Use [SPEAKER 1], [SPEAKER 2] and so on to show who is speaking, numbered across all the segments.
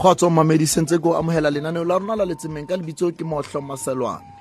[SPEAKER 1] kgotsa sentse ko amogela lenaneo la rona la letsemeng ka lebitso ke motlho maselwane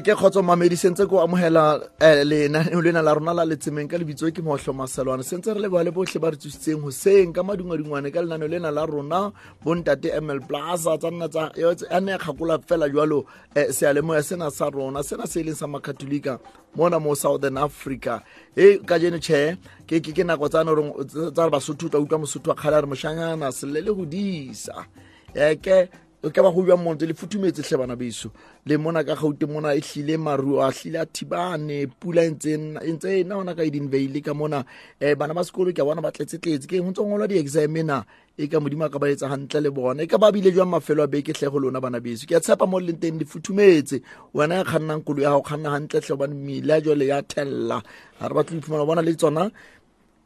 [SPEAKER 1] ke kgotso mamedi sentse ko amogela um lenaneo lena la rona la letsemeng ka lebitso ke motlho maselwane. Sentse re leboa le botlhe ba re thusitseng goseng ka madungwadungwane ka lenaneo lena la rona bontate ml plaza tsa nna kgakola fela jalo um sealemoya sena sa rona sena se e leng sa makatolika mona mo southern africa. E ka jeno che ke ke nako tsa basotho tla utlwa mosotho wa kgale a re moshanyana selele le go disa um ke ke ba go bja monte le futhumetse tlhe bana beso. Le mona ka gaute mona e hlile maruo a hlile a thibane pula e ntse e na ona ka edinveile ka mona. Um bana ba sekolo ke a bona ba tletsetletse. Ke go ntse ngolwa di-exam ena e ka modimo a ka ba etsa gantle le bona. E ka ba bile jwang mafelo a beke tlhe go lona bana beso? Ke a tshepa mo leng teng le futhumetse. Wena ya kgannang kolo ya gago kganna gantle tlhe gobane mmele a jale ya thella ga re batlo iphumana bona le tsona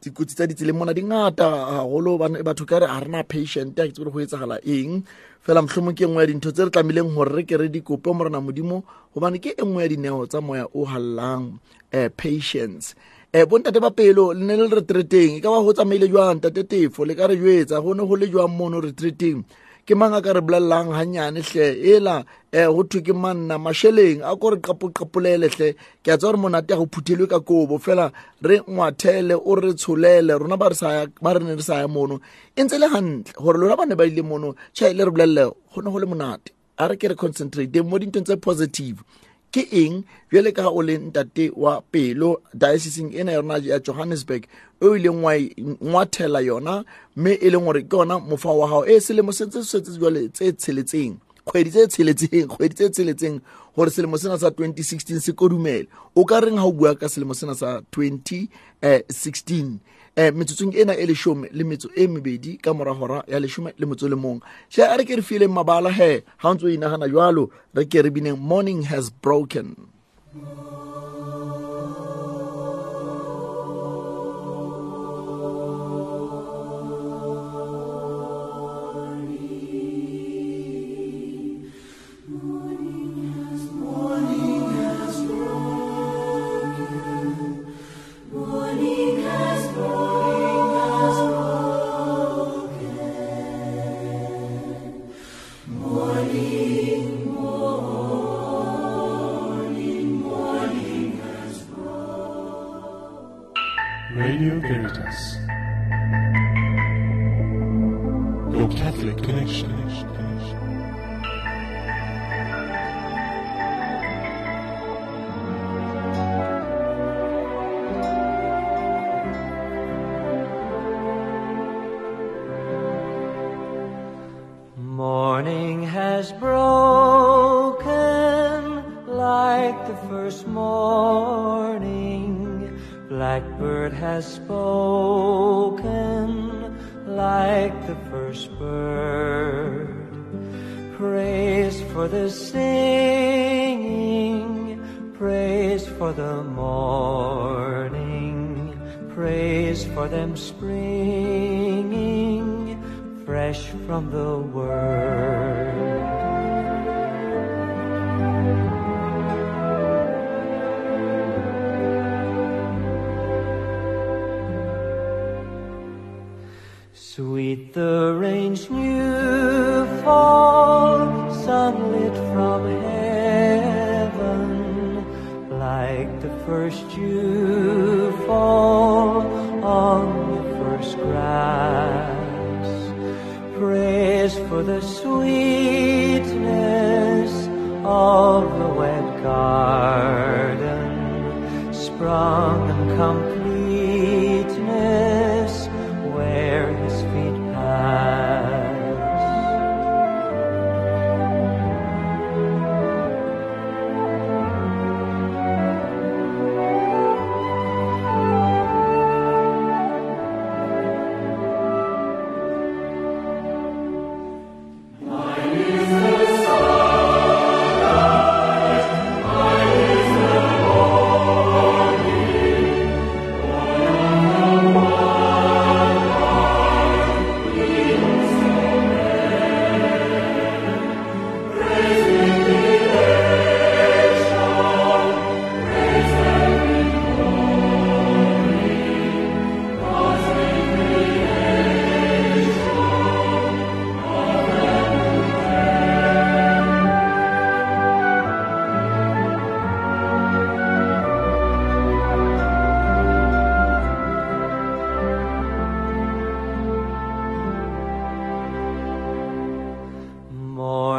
[SPEAKER 1] dikotsi tsa ditseleng mona di ngata gagolo batho ka re ga rena patient a ke tsebe go etsagala eng. Fela motlhomo ke engwe ya dintho tse re tlamehileng gore re ke re dikope mo rena modimo gobane ke e nngwe ya dineo tsa moya o galelang um patience um bontate ba pelo le ne le le retreateng e ka ba go tsamaile jwang? Tate tefo le ka re jwetsa go ne go le jwang mono retreateng ke mang a ka re bolelelang gannyane hle? Ela eh, um go thwe ke manna mašheleng a gore re qapoqapolele hle. Ke a tsa gore monate ya go phuthelwe ka kobo. Fela re ngwathele o re tsholele. Rona ba re ne re sa ya mono. E ntse e le gantle gore lona ba ne ba ile mono. Tšha le re bolelele go ne go le monate. A re ke re concentrate mo dintong tse positive ke eng jwale ka ga o le ntate wa pelo dioceseng ena ya rona ya johannesburg o ileng e wa e ngwathela yona mme e leng gore ke yona mofa wa gago e selemo sentse setse jale tse tsheletseng kgwedi tse tsheletseng kgwedi tse tsheletseng gore selemo sena sa 2016 se kodumele o ka reng ga o bua ka selemo sena sa 2016 um metsotsong ena e leshome le metso e mebedi ka moragora ya leshome le motso le mong. Sha a re ke re fileng mabala he o ntse o inagana jalo re ke re bineng morning has broken.
[SPEAKER 2] Radio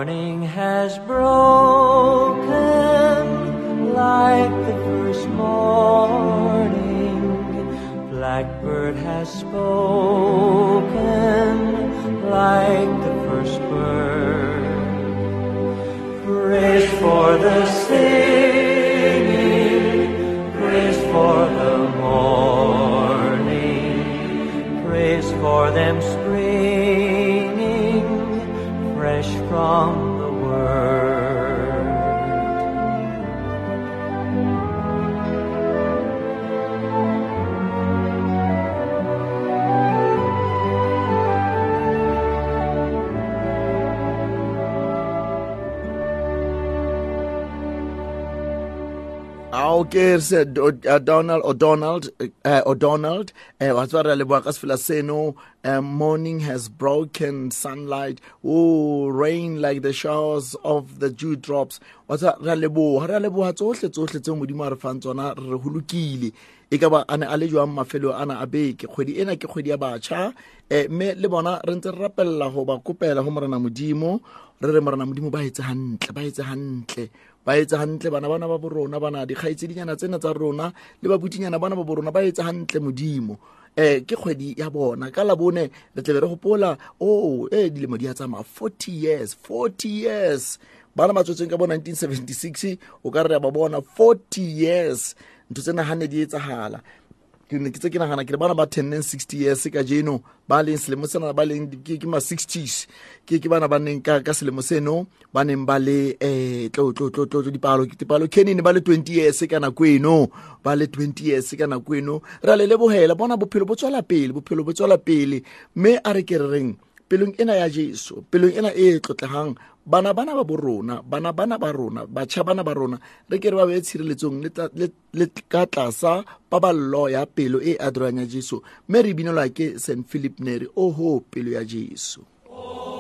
[SPEAKER 3] Morning has broken like the first morning. Blackbird has spoken like the first bird. Praise for the singing, praise for the morning, praise for them springing
[SPEAKER 1] 双 se Do- uh, donald o'donald uh, o'donald wa tswa re leboa ka sefela seno morning has broken sunlight. Oh rain like the showers of the dew drops. Wa tswa re a leboga re a leboga tsohle tsohle tseo modimo a re fang tsona re re holokile. E ka ba a ne a le jwang mafelo ana a beke? Kgwedi ena ke kgwedi ya batšha um mme le bona re ntse re rapelela go ba kopela go morena modimo. Re re morena modimo ba etse gantle ba etse gantle ba etse gantle bana bana ba borona bana dikgaitsedinyana tsena tsa rona le babutinyana bana ba borona ba etse gantle modimo. Um ke kgwedi ya bona. Ka labone re tlebe re gopola o e dilemo di a tsamaya. Forty years forty years. Bana ba tswetseng ka bo 1976 o ka re ya ba bona 40 years. Ntho tsena ga ne di etsagala ke ne ke tse ke nagana ke re bana ba tenneng sixty years ka jeno ba leng selemo sena ba leng ke ke ma sixties ke ke bana ba neng ka ka selemo seno ba neng ba le eh tlo tlo tlo tlo dipalo. Ke dipalo kenini ba le 20 years ka nako eno ba le 20 years ka nako eno. Ra le lebogela bona bophelo bo tswela pele bophelo bo tswela pele. Mme a re ke re reng pelong ena ya jesu pelong ena e tlotlegang bana bana ba borona bana bana ba rona batšha bana ba rona re ke re ba beye tshireletsong le tla- le le ka tlasa paballo ya pelo e adorang ya jesu. Mme re binelwa ke st philip neri oho pelo ya jesu.
[SPEAKER 4] Gloria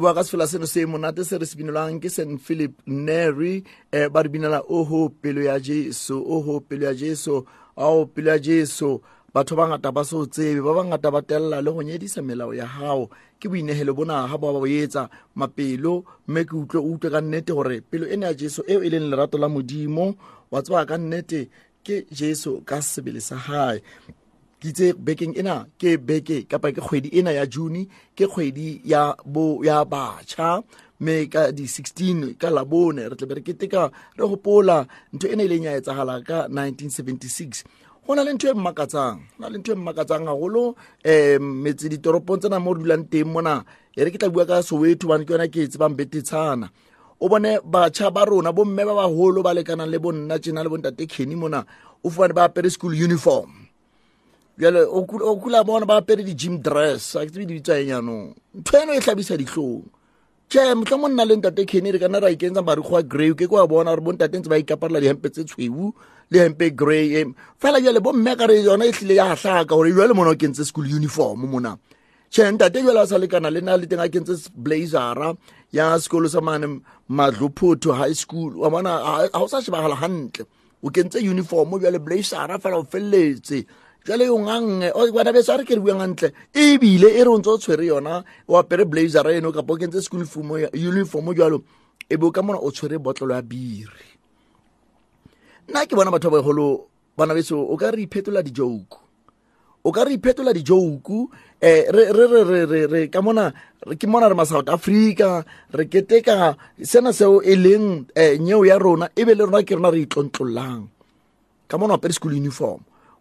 [SPEAKER 1] ra leboa ka sefela seno se monate se re se binelwang ke st philip nary um ba re binela oho pelo ya jesu oho pelo ya jesu ao pelo ya jesu. Batho ba ngata ba se o tsebe ba bangata ba telela le go nyedisa melao ya gago ke boinegelo bona ga ba ba bo etsa mapelo mme ke utlwe o utlwe ka nnete gore pelo ene ya jesu eo e leng lerato la modimo wa tseba ka nnete ke jesu ka sebele sa gae ke itse bekeng ena ke beke kapa ke kgwedi ena ya june ke kgwedi ya bo ya batjha. Mme ka di-16 ka labone re tlebe re keteka re gopola ntho e ne e leng ya etsagala ka 1976 go na le ntho e mmakatsang go na le ntho e mmakatsang gagolo um metse ditoropong tsena mo re dulang teng mona. E re ke tla bua ka soweto bane ke yona ke e tsebang betetshana o bone batšha ba rona bomme ba bagolo ba lekanang le bonna tjena le bontate kenny mona o fumane ba apere school uniform bjale o kul- o kula bona ba apere di-gym dress a ke tsebe di bitsaeng yanong ntho eno e tlhabisa ditlhong tšhe motlho mo nna le ntate kenny re kana ra ikentsa marikgo a grey ke kwa bona gore bontate ntse ba ikaparela dihempe tse tshweu le hempe grey em fela jale bomme ka re yona e tlile ya tlhaka gore jale mona o kentse school uniform mona. Tšhe ntate jale a sa lekana le na le teng a kentse blazera ya sekolo sa mane madlophotho high school. Wa bona ha o sa shebagala hantle. O kentse uniform bjale blazera fela o felletse jale yo ngange o bana be a re ke re buang gantle ebile e re o ntse o tshwere yona o apere blazera eno kapa o kentse school uniform jalo e be o ka mona o tshwere botlolo ya biri. Nna ke bona batho ba bagolo bana beso o ka re iphetola dijouku o ka re iphetola dijouku um re re re re re ka mona ke mona re ma south africa re keteka sena seo e leng eh, nyeo ya rona e be le rona ke rona re itlontlolang ka mona apere school uniform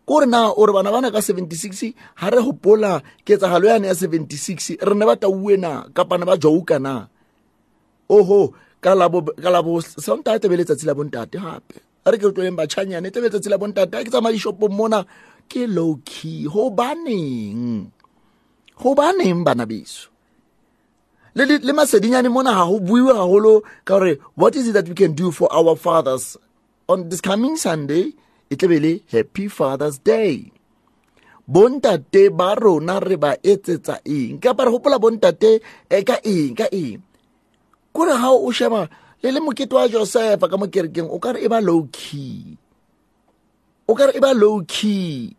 [SPEAKER 1] ko re na o re bana bana ka 76 ha re gopola ketsagalo yane ya 76 re ne ba tauwe na kapa ba jouka na? Oho ka ka labo sontaga tebe letsatsi la bontate gape a re ke re tloleng batšhanyane tebe letsatsi la bontate a ke tsamaya dishopong mona ke low key. Gobaneng gobaneng bana beso? Le, le, le masedinyane mona ga go buiwe gagolo ka gore what is it that we can do for our fathers? On this coming sunday e tlebe le happy fathers day. Bontate ba rona re ba etsetsa eng? Kapa re gopola bontate eh, ka eng ka eng? Kore ga o sheba le le mokete wa josefa ka mo kerekeng o kare e ba low key. O kare e ba low key.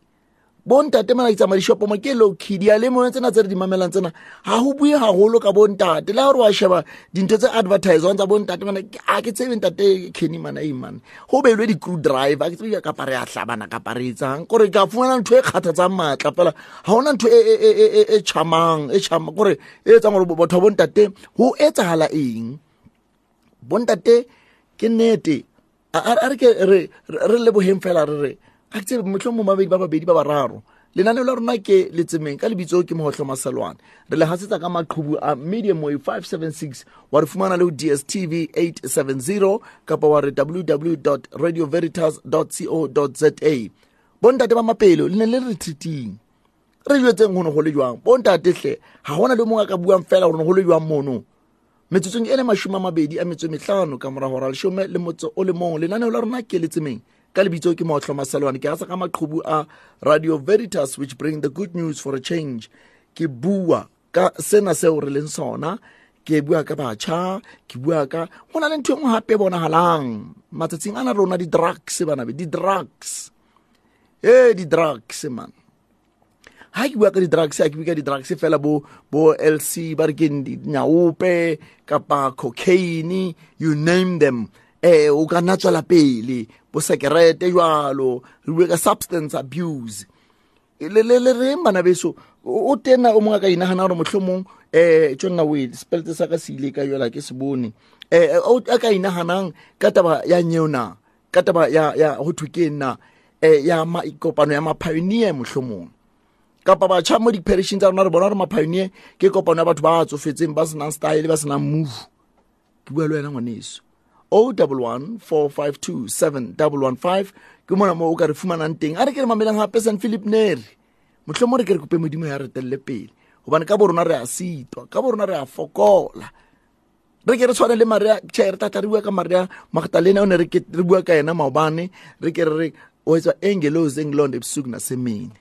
[SPEAKER 1] Bontate mana itsamaya dishopo mo ke low key dialemoya tsena tse re di mamelang tsena ga go bue gagolo ka bontate le ga gore wa sheba dintho tse advertisewang tsa bontate mana ke- a ke tsebe ntate kenny mana e mane go beilwe di-crew driver a ke tsebe kapa re a tlhabana kapa re etsang. Kore ka fumana ntho e kgathatsang maatla fela. Ga gona ntho e- e- e- e- e- e chamang e chama kore e etsang gore batho ba bontate go etsagala eng? Bontate ke nnete. A a- a re ke re re- re lebogeng fela re re a ke tsebe motlho mo mabedi ba babedi ba bararo. Lenaneo la rona ke letsemeng ka lebitso ke mogotlho maselwane re le gasetsa ka maqhubu a medium way 576 wa re fumana le go dstv 870 kapa wa re www radio veritas co za bontate ba mapelo le ne le re treating re jetseng go ne go le jwang? Bontatetlhe ga gona le mongwe a ka buang fela gore ne go le jwang mono? Metsotsong e le masome a mabedi a metso e metlhano ka morago ra lesome le motso o le mongwe lenaneo la rona ke letsemeng ka lebitso ke motlho masalwane ke asa ka maqhubu a radio veritas which bring the good news for a change. Ke bua ka sena seo re leng sona. Ke bua ka batjha ke bua ka go na le ntho engwe gape bonagalang matsatsing a na rona di-drugs banabe di-drugs. E di-drugs man. Ha ke bua ka di-drugs ha ke bua ka di-drugs fela bo bo lc ba re ke dinyaope kapa cocaine you name them eh o ka nna tswela pele bo sekerete jwalo re bue ka substance abuse. Le le le reng bana beso? O o tena o mongwe a ka inagana gore motlho mong um tsonna wel spelete sa ka se ile ka jala ke se bone. Um a ka inaganang ka taba ya nyeona ka taba ya ya go thwe ke nna um ya ma- kopano ya mapioneer motlho mongwe kapa batšha mo di-perishing tsa rona re bona gore mapioneer ke kopano ya batho ba tsofetseng ba senang style ba senang move. Ke bua le wena ngwaneso. O double one four five two seven double one five. Ke mona mo o ka re fumanang teng. A re ke re mamelang gape san philip nere motlho mo re ke re kope modimo ya re telele pele. Gobane ka borona re a sitwa ka borona re a fokola. Re ke re tshwane le maria re tata re bua ka maria magdalena o ne re bua ka yena maobane. Re ke re re o etswa engelos englond ebusuku nasemini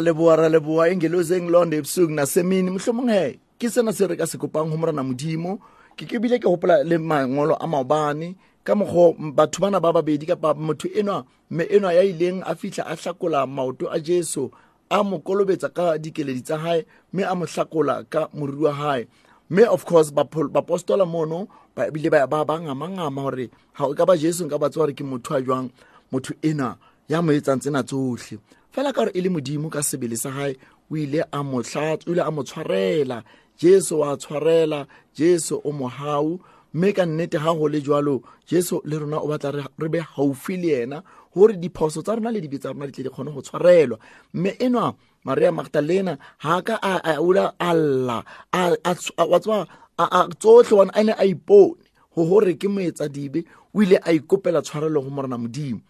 [SPEAKER 1] ra leboa ra leboa engelosi engilonde ebusuku nasemini. Mhlomong he ke sena se re ka se kopang go morana modimo ke ke bile ke gopola le mangolo a maobane ka mokgo batho bana ba babedi kapa motho enwa mme enwa ya ileng a fitlha a hlakola maoto a jesu a mo kolobetsa ka dikeledi tsa hae mme a mo hlakola ka moriri wa hae. Mme of course bapostola mono ba ebile ba ba ba ngama-ngama gore ga o ka ba jesu nka ba tse gore ke motho a jwang motho ena ya mo etsang tsena tsohle fela ka gore e le modimo ka sebele sa gae o ile a mo tshwarela. Jesu wa tshwarela jesu o mohau mme ka nnete ga go le jalo jesu le rona o batla re- be gaufi le ena gore diphoso tsa rona le dibe tsa rona di tle di kgone go tshwarelwa. Mme enwa maria magdalena ga ka a a ola a lla wa a- tsotlhe one a ne a ipone go gore ke moetsa dibe o ile a ikopela tshwarelo go morena modimo.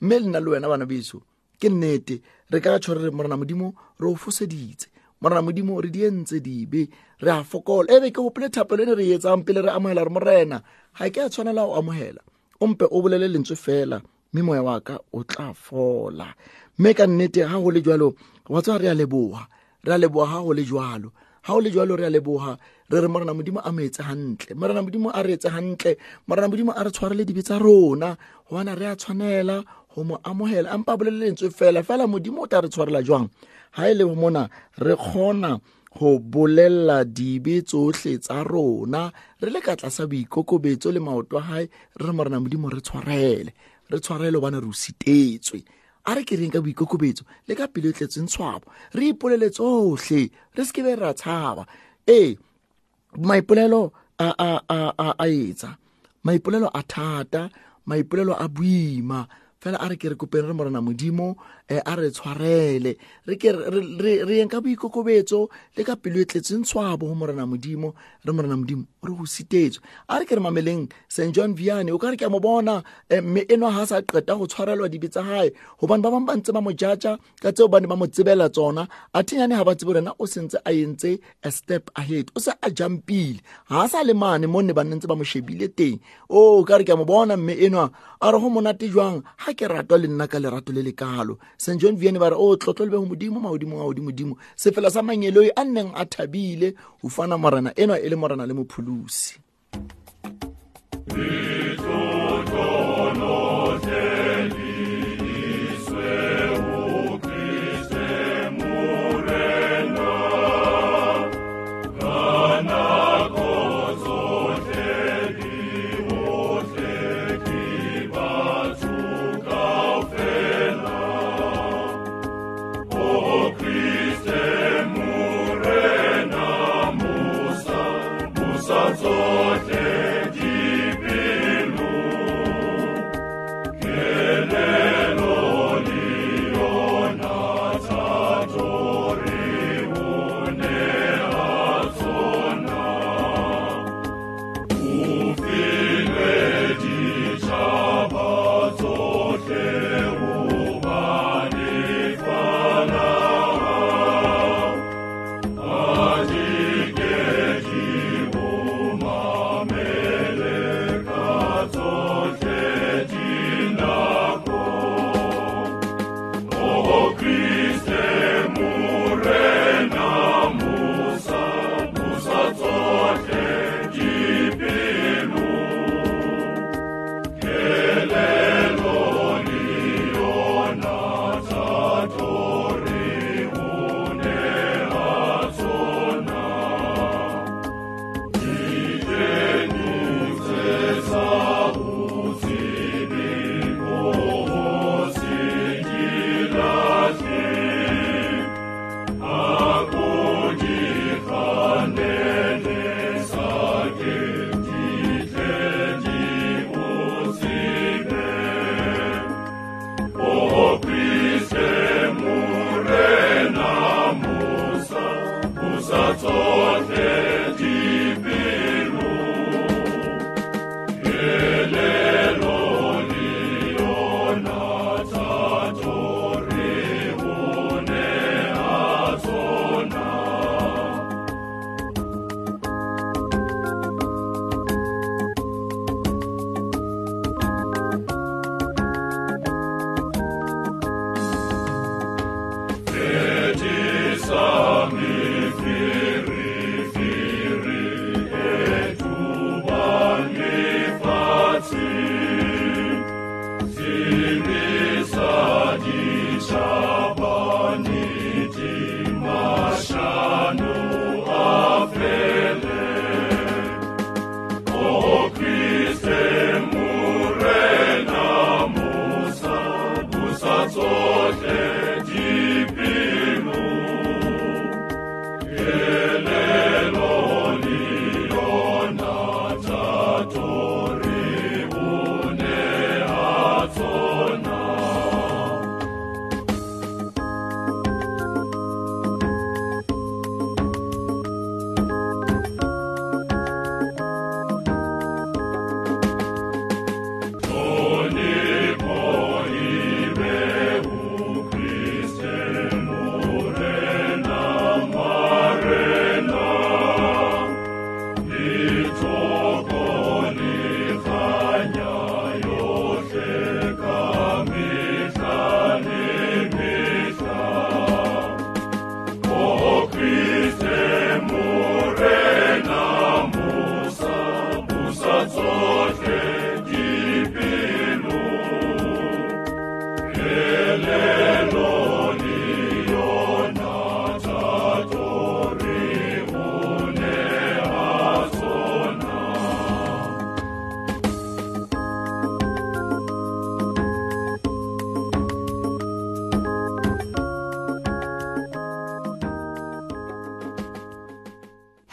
[SPEAKER 1] Mme le nna le wena bana beso ke nnete re ka tshware re morena modimo re o foseditse. Morena modimo re di entse dibe re a fokola. Ebe ke gopole thapelo e ne re e etsang pele re amogela re morena ga ke a tshwanela go amogela o mpe o bolele lentswe fela mme moya wa ka o tla fola. Mme ka nnete ga go le jalo wa tswa re a leboga re a leboga ga go le jalo ga o le jalo re a leboga re re morena modimo a mo etse gantle morena modimo a re etse gantle morena modimo a re tshwarele dibe tsa rona. Gobana re a tshwanela go mo amogela ampa a bolele lentswe fela fela modimo o tla re tshwarela jwang? Ga e le mona re kgona go bolela dibe tsotlhe tsa rona. Re le ka tlasa boikokobetso le maoto a gae re re morena modimo re tshwarele. Re tshwarele obane re o sitetswe a re ke reng ka boikokobetso? Le ka pelo e tletseng tshwabo. Re ipolele tsotlhe re se ke be ra tshaba ee maipolelo a, a, a, a, a etsa. Maipolelo a thata maipolelo a boima fela a re ke re kopeng re morena modimo a re tshwarele. Re ke re- re re- re yeng ka boikokobetso le ka pelo e tletseng tshwabo go morena modimo. Re morena modimo re go sitetswe. A re ke re mameleng st john viane o ka re ke a mo bona. Eh, mme eno ga a sa qeta go tshwarelwa dibe tsa gae gobane ba bangwe ba ntse ba mo jaja ka tseo ba ne ba mo tsebela tsona. A thenyane ga ba tsebe rena o sentse a entse a step ahead o se a jumpile. Ga a sa le mane mo nne ba nne ntse ba mo shebile teng. O ka re ke a mo bona mme enwa a re go monate jwang? Ga ke ratwa le nna ka lerato le le kalo st john viane ba re o tlotlo le be go modimo magodimo a godimodimo sefela sa manyeloi a nneng a thabile go fana morena enwa e le morena le mopholosi.
[SPEAKER 4] Musa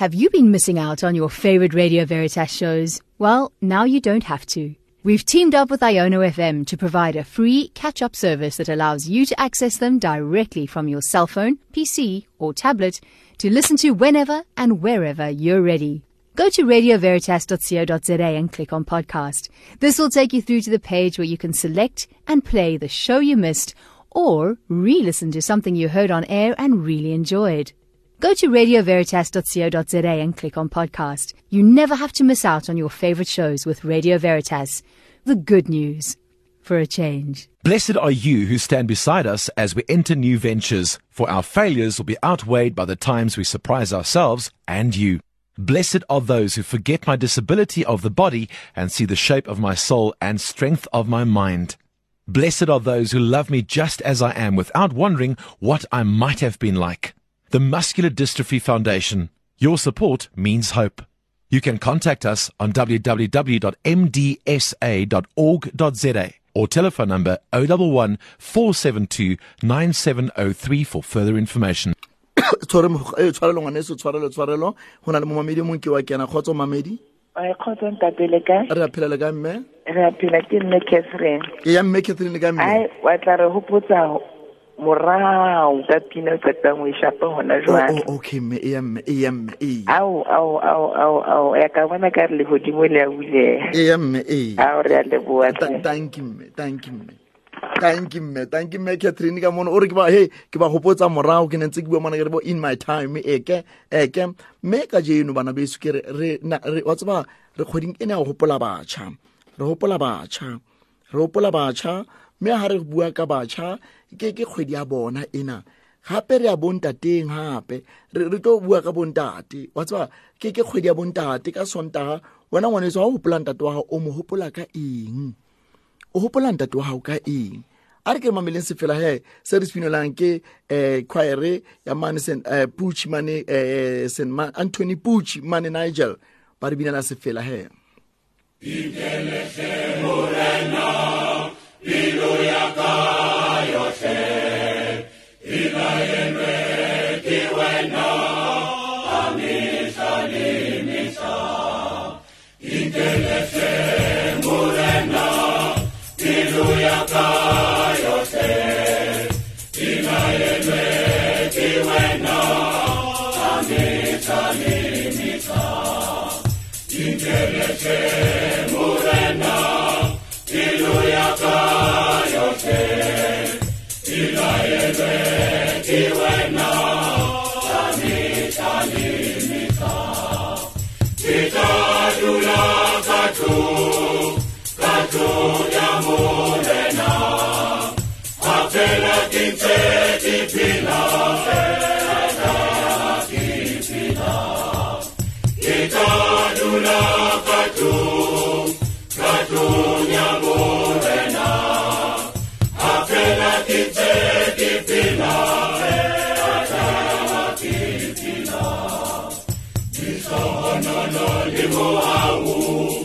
[SPEAKER 4] Have you been missing out on your favorite Radio Veritas shows? Well, now you don't have to. We've teamed up with Iono FM to provide a free catch up service that allows you to access them directly from your cell phone, PC, or tablet to listen to whenever and wherever you're ready. Go to radioveritas.co.za and click on podcast. This will take you through to the page where you can select and play the show you missed or re listen to something you heard on air and really enjoyed. Go to radioveritas.co.za and click on podcast. You never have to miss out on your favorite shows with Radio Veritas. The good news for a change.
[SPEAKER 5] Blessed are you who stand beside us as we enter new ventures, for our failures will be outweighed by the times we surprise ourselves and you. Blessed are those who forget my disability of the body and see the shape of my soul and strength of my mind. Blessed are those who love me just as I am without wondering what I might have been like. The Muscular Dystrophy Foundation. Your support means hope. You can contact us on www.mdsa.org.za or telephone number 011 472 9703 for further information.
[SPEAKER 1] tshware mo- eh, tshwarelo ngwaneso tshwarelo tshwarelo go na le momamedi mong ke wa kena kgotsa mamedi
[SPEAKER 6] kgotsa ntatele kae
[SPEAKER 1] re a phela ka mme
[SPEAKER 6] re a phela ke nne catherine
[SPEAKER 1] ke ya mme catherine ka mme
[SPEAKER 6] wa tla re hopotsa morao ka pina qetang o e shapa hona
[SPEAKER 1] Oh,
[SPEAKER 6] jwale
[SPEAKER 1] oh, okay mme e mme e mme e
[SPEAKER 6] ao ao ao ao ao ya ka bona ka re lehodimo le a buleha
[SPEAKER 1] e mme e
[SPEAKER 6] ao re a leboa
[SPEAKER 1] thank you mme thank you mme thank you mme thank you mme catherine ka mono o re ke ba he ke ba gopotsa morago ke ne ntse ke bua mona ke re bo in my time eke eke mme ka jeno bana beso ke re re wa tseba re kgweding e ne ya go gopola batšha re gopola batšha re gopola batšha mme ga re bua ka batšha ke ke kgwedi ya bona ena. Gape re ya bontateng gape. Re tlo bua ka bontate. Wa tseba ke ke kgwedi ya bontate ka sontaga wena ngwaneso ga o gopola ntate wa gago o mo gopola ka eng? O gopola ntate wa gago ka eng? A re ke mameleng se fela he se re sepinolang ke um choire ya mane eh, puch mane um anthony puch mane nigel. Ba re binela se fela he
[SPEAKER 7] Iwe Lord, you are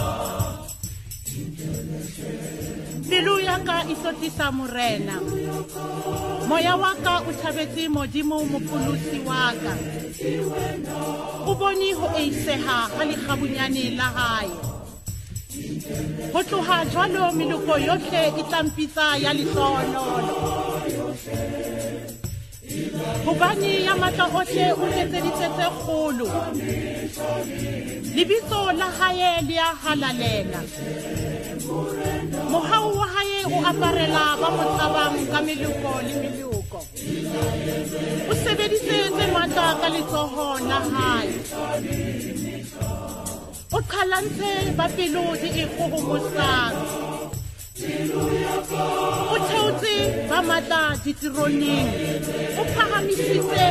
[SPEAKER 7] ka e hlotlisa morena moya wa ka o thabetse modimo mopolosi wa o bone ho eiseha ha lekgabunyane la hae. Ho tloha jwalo meloko yohle e tlampitsa ya lehlohonolo hobane ya matla ohle o etseditse tse kgolo. Lebitso la hae le a halalela. Mohau aparela ba mo tshabang ka meloko le meloko. O sebeditse tse matla ka letsoho la hae. O qhalantshe ba pelo di e kgohomosang o theotse ba matla ditironeng o phahamisitse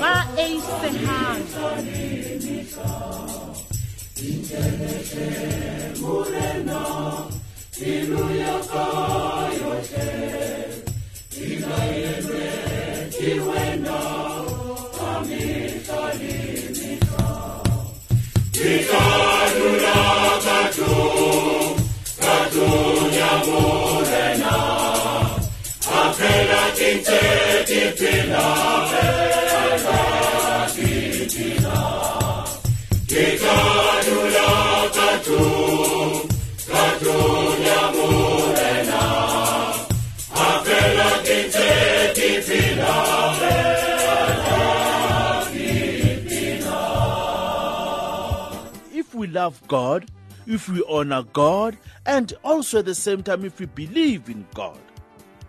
[SPEAKER 7] ba eisehang
[SPEAKER 8] if we love God, if we honor God, and also at the same time, if we believe in God,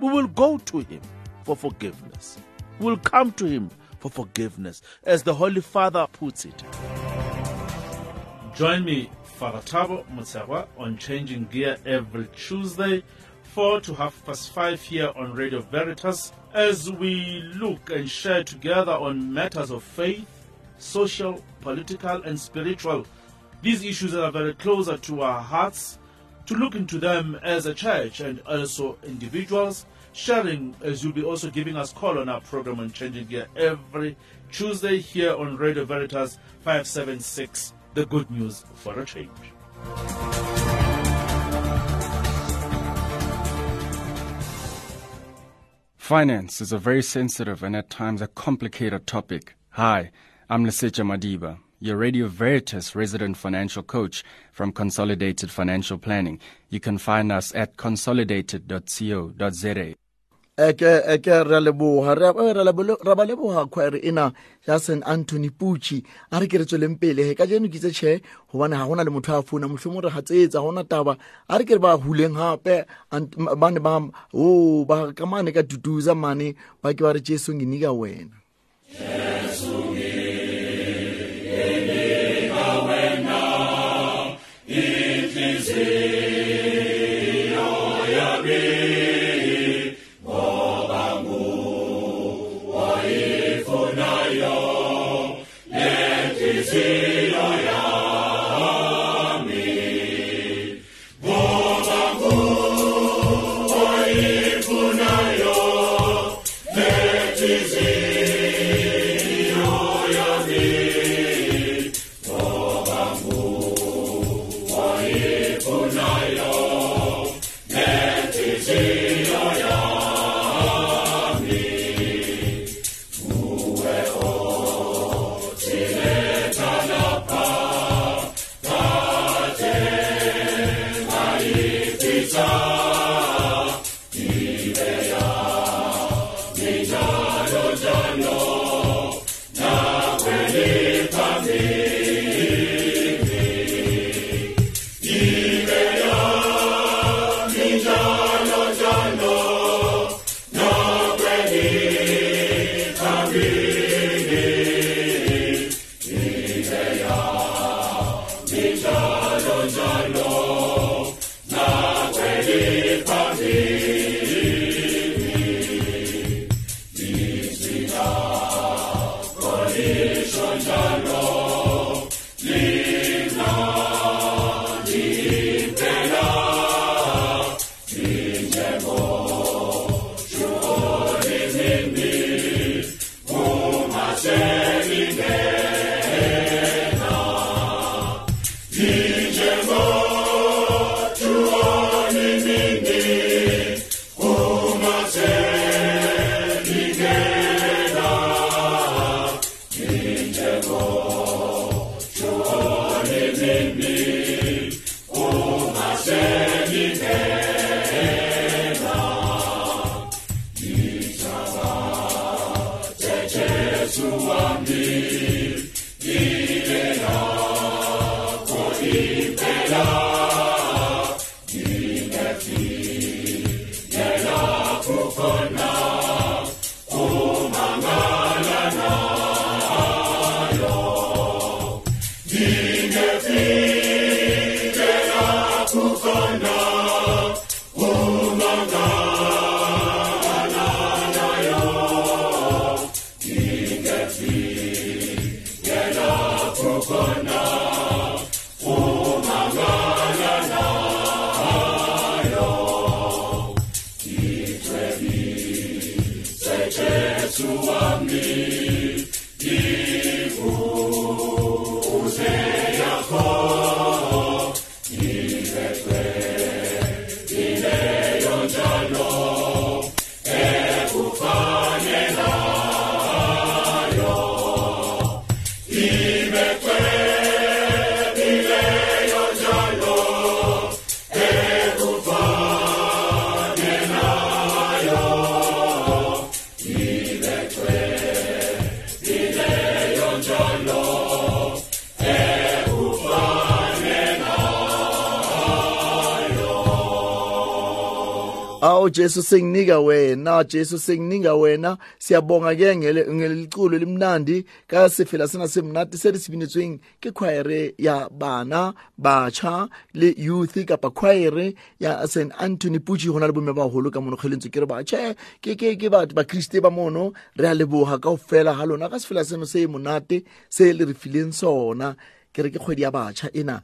[SPEAKER 8] we will go to Him for forgiveness. We'll come to Him for forgiveness, as the Holy Father puts it. Join me, Father Tabo Mutsawa, on Changing Gear every Tuesday, 4 to half past 5 here on Radio Veritas, as we look and share together on matters of faith, social, political, and spiritual. These issues are very closer to our hearts, to look into them as a church and also individuals, sharing as you'll be also giving us call on our program on Changing Gear every Tuesday here on Radio Veritas 576, the good news for a change.
[SPEAKER 9] Finance is a very sensitive and at times a complicated topic. Hi, I'm Lesecha Madiba, your Radio Veritas resident financial coach from Consolidated Financial Planning. You can find us at consolidated.co.za.
[SPEAKER 1] eke eke re leboga re eh, re lebo- re ba leboga choir ena ya st anthony puchi a re ke re tsweleng pele he ka jeno ke itse tšhe gobane ga gona le motho a founa mohlomong re gatsetsa gona taba a re ke re ba huleng gape ant- ma- bane ba o ba ka mane ka tutuza mane ba ke ba re jesong enika wena awu see. Give, give it. Jesu senginika wena Jesu senginika wena. Siyabonga ke ngeliculo limnandi ka sefela sena semnati se re sebinetsweng ke choir ya bana bacha le youth kapa choir ya St Anthony Puchi hona le bomme ba holo ka mono kgelentse ke re ba. Che ke ke ke ba ba Kriste ba mono re a leboga ka ofela ha lona. Ka sefela seno se monate se le re fileng sona. Ke re ke kgwedi ya bacha ena.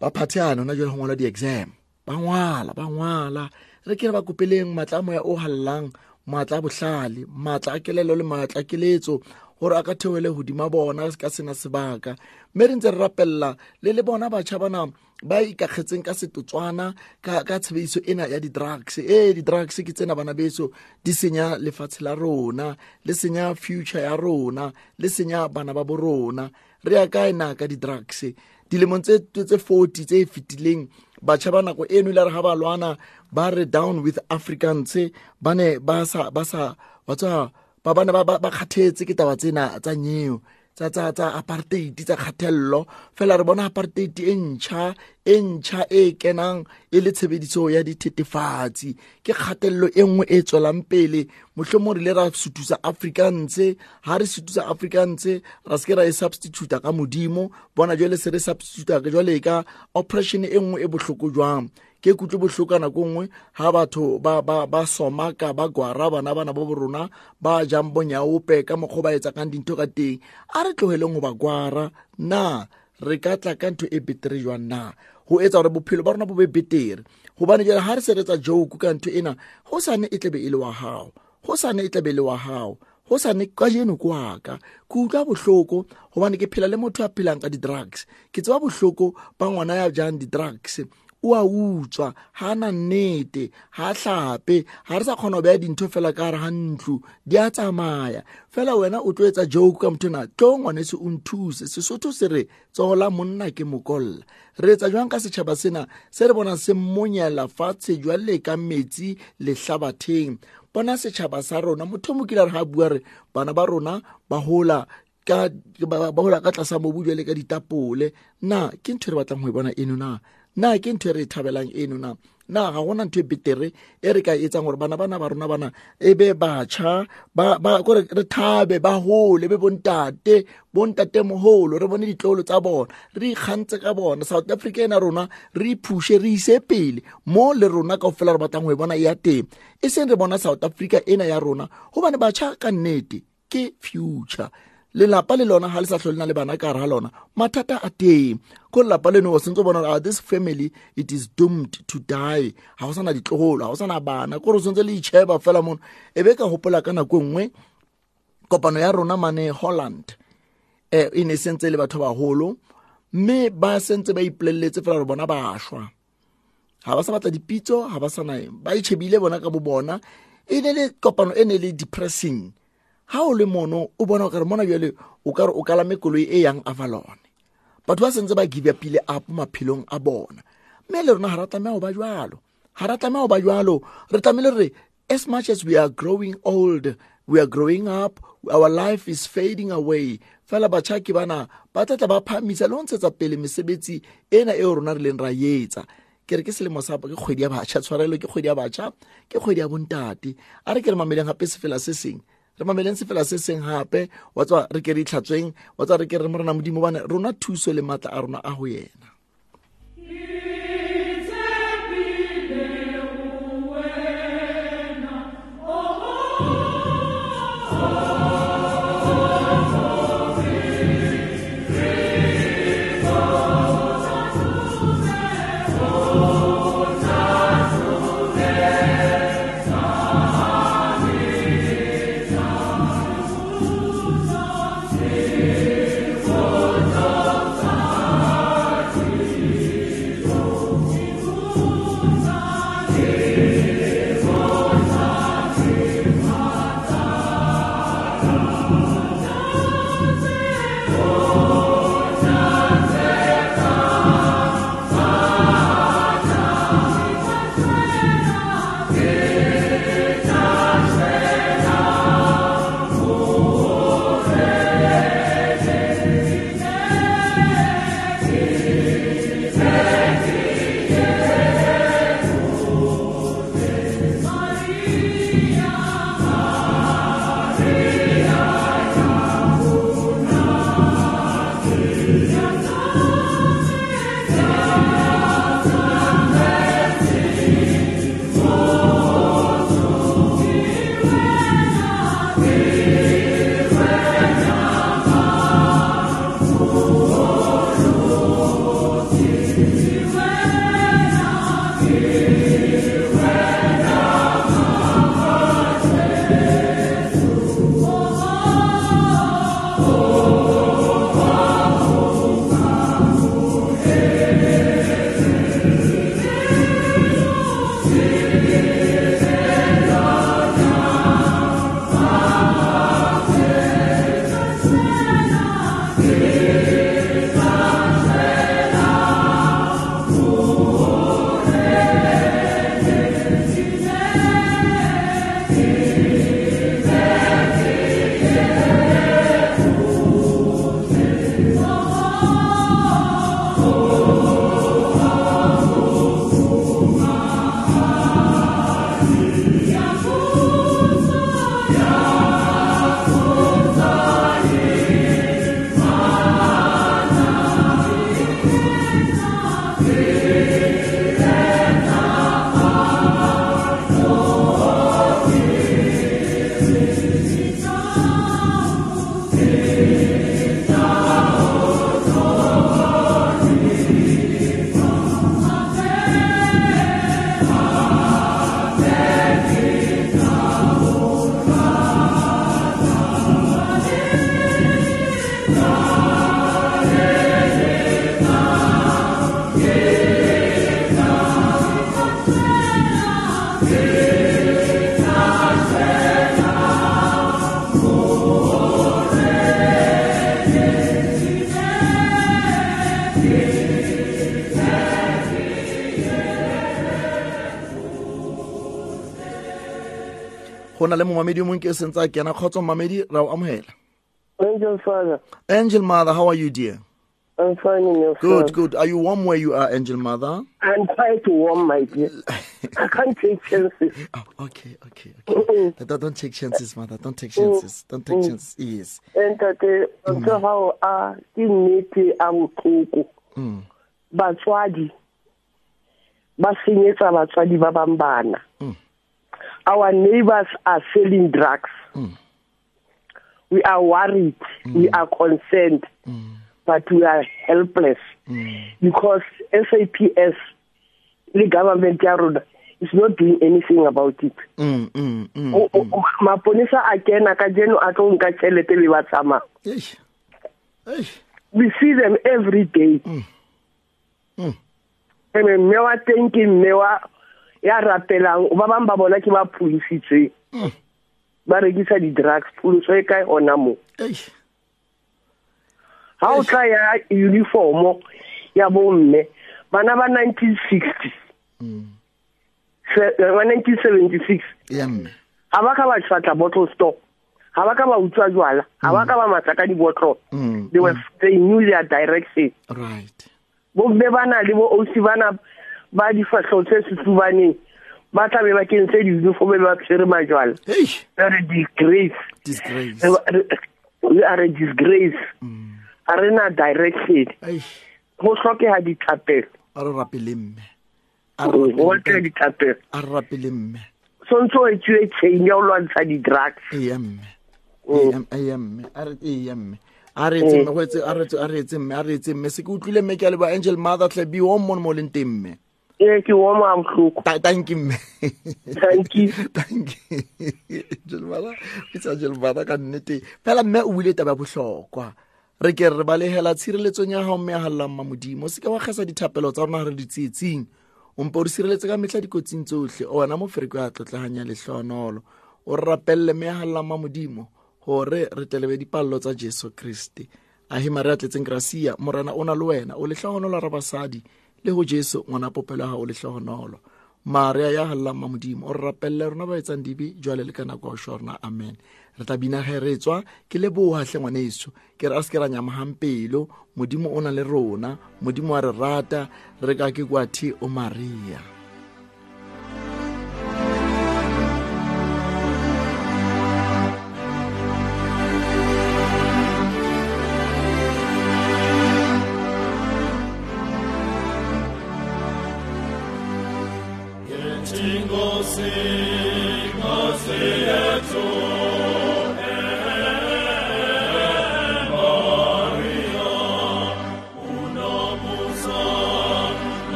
[SPEAKER 1] Ba phatheana na jwa ho ngola di exam ba ngwala ba ngwala. Re ke re ba kopeleng matla a moya o hallang matla a bohlale matla a kelelo le matla a keletso gore a ka theoele hodima bona ka sena sebaka. Mme re ntse re rapella le le bona batšha bana ba ikakgetseng ka setotswana ka, ka tshebediso ena ya di-drugs. Ee di-drugs ke tsena bana beso di senya lefatshe la rona le senya future ya rona le senya bana ba bo rona. Re ya kae na ka di-drugs? Dilemong tse 40 tse fetileng batšha ba nako eno ile re ga ba lwana ba re down with africans ba ne ba sa ba sa wa tswa ba bana ba ba kgathetse ke taba tsena tsa nyeo tsa tsa tsa apartheid tsa kgathello fela re bona apartheid e ntšha e ntšha e kenang e le tshebediso ya dithetefatsi ke kgatello e nngwe e tswelang pele. Mohlomong re ile ra suthusa africans ha re suthusa africans ra se ke ra e substituta ka modimo. Bona jwale se re substituta jwale ka oppression e nngwe e bohloko jwang ke kutlwe bohloko nako nngwe ha batho ba, ba, ba somaka ba gwara bana bana ba borona ba jang bonyaope ka mokgwa ba etsa kang dintho ka teng. A re tlogeleng go ba gwara. Na re ka tla ka ntho e betere jwang na? Go etsa gore bophelo ba rona bo be betere. Gobane jale ga re se retsa joke ka ntho ena go sane e tlebe e le wa gago go sane e tlebe e le wa gago go sane ka jeno ke waka ke utlwa bohloko gobane ke phela le motho a phelang ka di-drugs ke tseba bohloko ba ngwana ya jang di-drugs o a utswa ha na nnete ha hlape ha re sa kgona go beya dintho fela ka gare ga ntlo di a tsamaya. Fela wena o tlo etsa joke ka motho na tlo ngwanese o nthuse. Sesotho se re tsogola monna ke mokolla. Re etsa jwang ka setšhaba sena? Se re bona se mmonyela fatshe jwale ka metsi lehlabatheng. Bona setšhaba sa rona motho mo kile re ga bua re bana ba rona ba hola ka ba hola ka tlasa mobu jwale ka ditapole. Na ke ntho e re batlang go e bona eno na na ke ntho e re e thabelang eno na na ga gona ntho e betere e re ka etsang gore bana bana ba rona bana e be batšha kore re thabe ba gole be bontate bontate mogolo re bone ditlolo tsa bona re ikgantse ka bona south africa ena rona re iphushe re ise pele mo le rona kao fela re batlang go e bona ya teng e seng re bona south africa ena ya rona gobane batšha ka nnete ke future lelapa le lona ga le sa tlhole na le bana ka ga lona. Mathata a teng. Ko lelapa leno o sentse o bona gore this family it is doomed to die. Ga go sana ditlogolo ga go sana bana. Kore o sentse le icheba fela mono e be ka gopola ka nako nngwe kopano ya rona mane holland um e ne sentse le batho bagolo mme ba sentse ba ipoleletse fela gore bona bašwa ga ba sa batla dipitso ga ba sana ba ichebile bona ka bo bona. E ne le kopano e ne le depressing ha o le mono o bona gore mona bjale o kare o kalame koloi e yang avalone batho ba sentse ba give upile up maphelong a bona. Mme le rona ga ra tlameya go ba jalo ga ra tlameya go ba jalo re tlamehile re as much as we are growing old we are growing up our life is fading away. Fela batšhaki bana ba tlatla ba phamisa le go ntshetsa pele mesebetsi ena eo rona re leng ra etsa. Ke re ke selemo sa ke kgwedi ya batšha tshwarelo ke kgwedi ya batšha ke kgwedi ya bontate. A re ke re mameleng gape sefela se seng re mameleng sefela se seng gape wa tswa re ke re itlhatsweng wa tswa re ke re mo rena modimo bane rona thuso le maatla a rona a go yena momamedi o mongwe ke sentse a kena kgotso mamedi ra o amogela
[SPEAKER 10] Angel Father,
[SPEAKER 1] angel mother how are you dear?
[SPEAKER 10] I'm fine in your
[SPEAKER 1] good good. Are you warm where you are angel mother?
[SPEAKER 10] I'm trying to warm my dear. I can't take chances.
[SPEAKER 1] oh, okay okay okay. Mm. Don't, don't take chances mother. Don't take chances. Mm. Don't take mm. chances. Yes.
[SPEAKER 10] Eh, Entate, ntse hao a ke nnete a botlhoko.
[SPEAKER 1] Mm.
[SPEAKER 10] Batswadi. Ba senyetsa batswadi ba bang bana.
[SPEAKER 1] Mm.
[SPEAKER 10] Our neighbors are selling drugs.
[SPEAKER 1] Mm.
[SPEAKER 10] We are worried. We are concerned. But we are helpless
[SPEAKER 1] Mm.
[SPEAKER 10] because SAPS, the government ya rona, is not doing anything about it.
[SPEAKER 1] Mm, mm, mm,
[SPEAKER 10] O- o- maponesa a kena ka jeno a tlo nka tšhelete be ba tsamaya
[SPEAKER 1] Eish. Eish.
[SPEAKER 10] we see them every day
[SPEAKER 1] Mm.
[SPEAKER 10] eme mme wa teng ke mme wa ya rapelang ba bangwe ba bona ke ba pholositsweng
[SPEAKER 1] Mm.
[SPEAKER 10] ba rekisa di-drugs pholoso e kae gona mo?
[SPEAKER 1] Eish.
[SPEAKER 10] ga o tla ya uniformo ya bomme bana ba nineteen sixty.
[SPEAKER 1] Mm.
[SPEAKER 10] ba nineteen seventy six
[SPEAKER 1] ya mme.
[SPEAKER 10] Ga ba ka ba tšhatla bottle store ga ba ka ba utswa jwala ga ba ka ba matsa ka dibotlolo
[SPEAKER 1] Mm,
[SPEAKER 10] they were they knew their direction.
[SPEAKER 1] Right.
[SPEAKER 10] Bomme ba na le bo osi bana ba difatlhego tse setsubaneng ba tla be ba kentse di-uniform ba tshwere majwala.
[SPEAKER 1] Eish.
[SPEAKER 10] They are a disgrace.
[SPEAKER 1] Disgrace.
[SPEAKER 10] We are a disgrace. Ga re na direction.
[SPEAKER 1] Eish.
[SPEAKER 10] go tlhokega ditlhapelo.
[SPEAKER 1] A re rapele mme. A re
[SPEAKER 10] go
[SPEAKER 1] rapele-
[SPEAKER 10] batlega ditlhapelo.
[SPEAKER 1] A re rapele mme.
[SPEAKER 10] Tshwanetse o etsiwe chain ya o lwantsha di-drugs.
[SPEAKER 1] Eya mme. Eya eya mme. A re eya mme. A re etse mme go etse a re etse a re etse mme. A re etse mme. Se ke utlwile mme ke a leba angel mother tle be o mo mo leng teng mme.
[SPEAKER 10] Ee ke woma a botlhoko
[SPEAKER 1] thank you mme.
[SPEAKER 10] Thank you.
[SPEAKER 1] thank you it's angel mother ka nnete. Fela mme o buile taba bohlokwa. Re ke re balegela tshireletsong ya gago mme ya galelang ma modimo o seke wa kgesa dithapelo tsa rona re di tsietsing. Ompe o re sireletse ka metlha dikotsing tsotlhe o wena mofereko ya tlotleganya lehlonolo o re rapelele mme ya galelang ma modimo gore re telebe dipalelo tsa jesu kriste. Ahima re a tletseng gracia morena o na le wena. O letlhogonolo ra basadi le go jesu ngwana popelo gago o letlhogonolo maria ya galelang ma modimo o re rapelele rona ba etsang dibe jwale le ka nako ya rona. Amen. Re tla bina ge re tswa ke lebogatlhe ngwaneso ke re a se ke ra nyamagang pelo modimo o na le rona. Modimo wa re rata. Re ka ke kwa the o maria